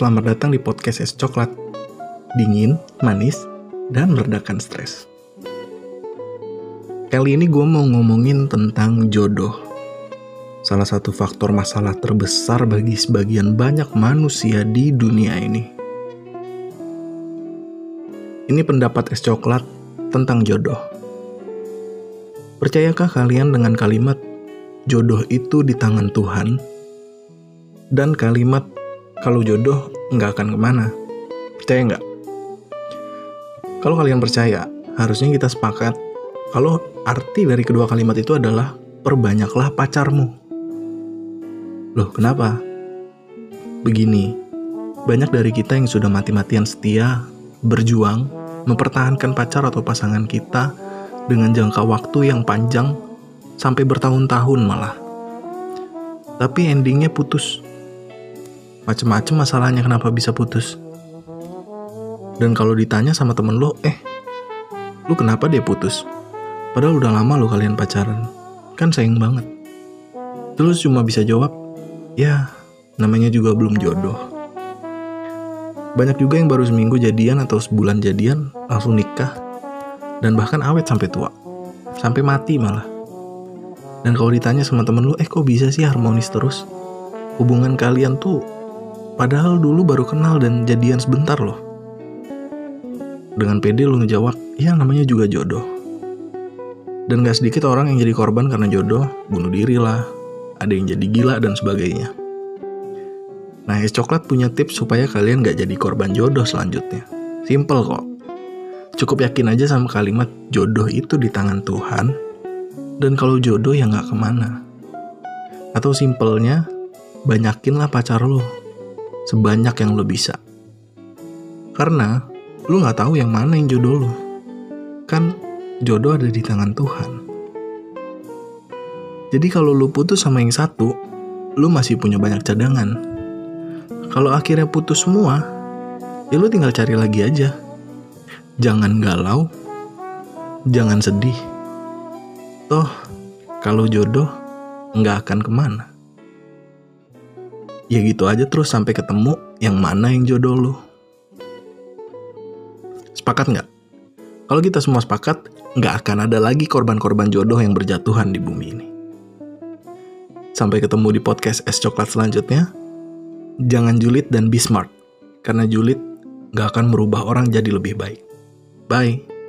selamat datang di podcast Es Coklat. Dingin, manis, dan meredakan stres. Kali ini gue mau ngomongin tentang jodoh. Salah satu faktor masalah terbesar bagi sebagian banyak manusia di dunia ini. Ini pendapat Es Coklat tentang jodoh. Percayakah kalian dengan kalimat jodoh itu di tangan Tuhan? Dan kalimat kalau jodoh nggak akan ke mana. Percaya nggak? Kalau kalian percaya, harusnya kita sepakat kalau arti dari kedua kalimat itu adalah perbanyaklah pacarmu. Loh, kenapa? Begini, banyak dari kita yang sudah mati-matian setia, berjuang, mempertahankan pacar atau pasangan kita dengan jangka waktu yang panjang sampai bertahun-tahun malah. Tapi endingnya putus macem-macem masalahnya kenapa bisa putus. Dan kalau ditanya sama temen lo, eh, lu kenapa dia putus? Padahal udah lama lo kalian pacaran. Kan sayang banget. Terus cuma bisa jawab, ya namanya juga belum jodoh. Banyak juga yang baru seminggu jadian atau sebulan jadian langsung nikah. Dan bahkan awet sampai tua. Sampai mati malah. Dan kalau ditanya sama temen lu, eh kok bisa sih harmonis terus? Hubungan kalian tuh Padahal dulu baru kenal dan jadian sebentar loh. Dengan pede lu ngejawab, ya namanya juga jodoh. Dan gak sedikit orang yang jadi korban karena jodoh, bunuh diri lah, ada yang jadi gila dan sebagainya. Nah, es coklat punya tips supaya kalian gak jadi korban jodoh selanjutnya. Simple kok. Cukup yakin aja sama kalimat jodoh itu di tangan Tuhan, dan kalau jodoh ya gak ke mana. Atau simpelnya, banyakinlah pacar lo sebanyak yang lo bisa. Karena lo gak tahu yang mana yang jodoh lo. Kan jodoh ada di tangan Tuhan. Jadi kalau lo putus sama yang satu, lo masih punya banyak cadangan. Kalau akhirnya putus semua, ya lo tinggal cari lagi aja. Jangan galau, jangan sedih. Toh, kalau jodoh nggak akan ke mana ya gitu aja terus sampai ketemu yang mana yang jodoh lu. Sepakat nggak? Kalau kita semua sepakat, nggak akan ada lagi korban-korban jodoh yang berjatuhan di bumi ini. Sampai ketemu di podcast Es Coklat selanjutnya. Jangan julid dan be smart, karena julid nggak akan merubah orang jadi lebih baik. Bye.